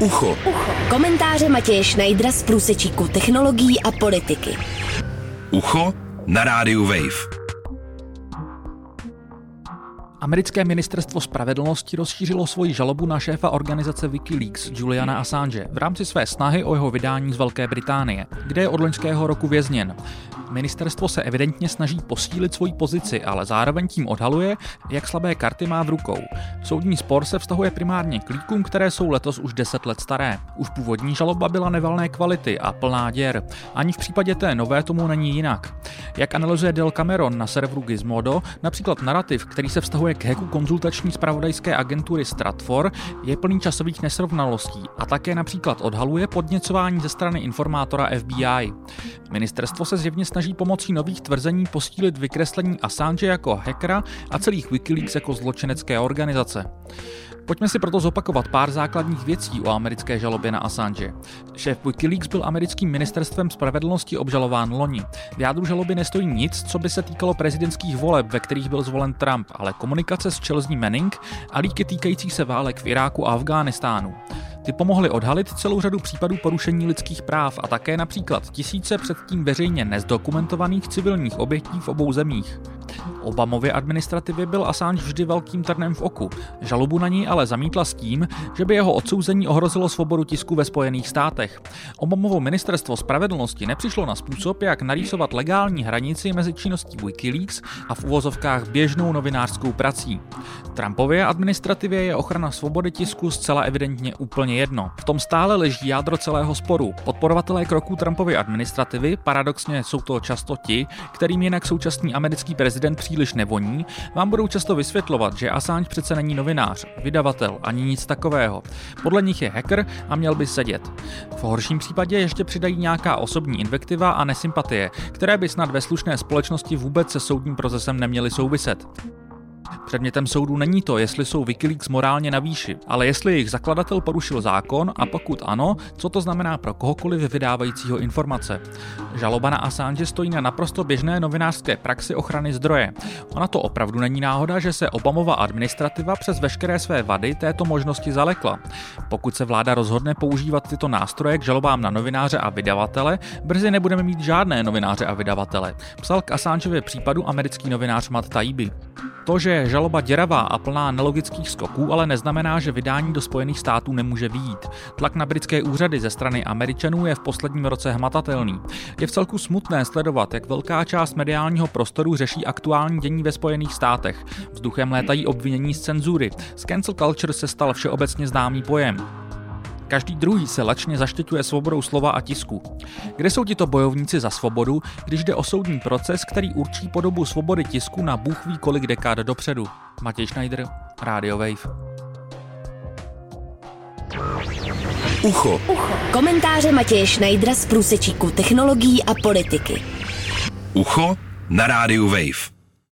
Ucho. Ucho. Komentáře Matěje Schneidera z průsečíku technologií a politiky. Ucho na rádiu Wave. Americké ministerstvo spravedlnosti rozšířilo svoji žalobu na šéfa organizace Wikileaks Juliana Assange v rámci své snahy o jeho vydání z Velké Británie, kde je od loňského roku vězněn. Ministerstvo se evidentně snaží posílit svoji pozici, ale zároveň tím odhaluje, jak slabé karty má v rukou. Soudní spor se vztahuje primárně k líkům, které jsou letos už 10 let staré. Už původní žaloba byla nevalné kvality a plná děr. Ani v případě té nové tomu není jinak. Jak analyzuje Del Cameron na serveru Gizmodo, například narrativ, který se vztahuje k hacku konzultační spravodajské agentury Stratfor, je plný časových nesrovnalostí a také například odhaluje podněcování ze strany informátora FBI. Ministerstvo se zjevně snaží pomocí nových tvrzení postílit vykreslení Assange jako hackera a celých Wikileaks jako zločinecké organizace. Pojďme si proto zopakovat pár základních věcí o americké žalobě na Assange. Šéf Wikileaks byl americkým ministerstvem spravedlnosti obžalován loni. V jádru žaloby nestojí nic, co by se týkalo prezidentských voleb, ve kterých byl zvolen Trump, ale komunikace s Chelsea Manning a líky týkající se válek v Iráku a Afghánistánu. Ty pomohly odhalit celou řadu případů porušení lidských práv a také například tisíce předtím veřejně nezdokumentovaných civilních obětí v obou zemích. Obamově administrativě byl Assange vždy velkým trnem v oku. Žalobu na ní ale zamítla s tím, že by jeho odsouzení ohrozilo svobodu tisku ve Spojených státech. Obamovo ministerstvo spravedlnosti nepřišlo na způsob, jak narýsovat legální hranici mezi činností Wikileaks a v uvozovkách běžnou novinářskou prací. Trumpově administrativě je ochrana svobody tisku zcela evidentně úplně jedno. V tom stále leží jádro celého sporu. Podporovatelé kroků Trumpovy administrativy, paradoxně jsou to často ti, kterým jinak současný americký prezident příliš nevoní, vám budou často vysvětlovat, že Assange přece není novinář, vydavatel ani nic takového. Podle nich je hacker a měl by sedět. V horším případě ještě přidají nějaká osobní invektiva a nesympatie, které by snad ve slušné společnosti vůbec se soudním procesem neměly souviset. Předmětem soudu není to, jestli jsou Wikileaks morálně na výši, ale jestli jejich zakladatel porušil zákon a pokud ano, co to znamená pro kohokoliv vydávajícího informace. Žaloba na Assange stojí na naprosto běžné novinářské praxi ochrany zdroje. Ona to opravdu není náhoda, že se Obamova administrativa přes veškeré své vady této možnosti zalekla. Pokud se vláda rozhodne používat tyto nástroje k žalobám na novináře a vydavatele, brzy nebudeme mít žádné novináře a vydavatele. Psal k Assangeově případu americký novinář Matt Taibbi. To, že žaloba děravá a plná nelogických skoků, ale neznamená, že vydání do Spojených států nemůže výjít. Tlak na britské úřady ze strany Američanů je v posledním roce hmatatelný. Je v celku smutné sledovat, jak velká část mediálního prostoru řeší aktuální dění ve Spojených státech. Vzduchem létají obvinění z cenzury. Z cancel culture se stal všeobecně známý pojem. Každý druhý se lačně zaštiťuje svobodou slova a tisku. Kde jsou tito bojovníci za svobodu, když jde o soudní proces, který určí podobu svobody tisku na bůh ví kolik dekád dopředu? Matěj Schneider, Radio Wave. Ucho. Ucho. Komentáře Matěje Schneidera z průsečíku technologií a politiky. Ucho na rádiu Wave.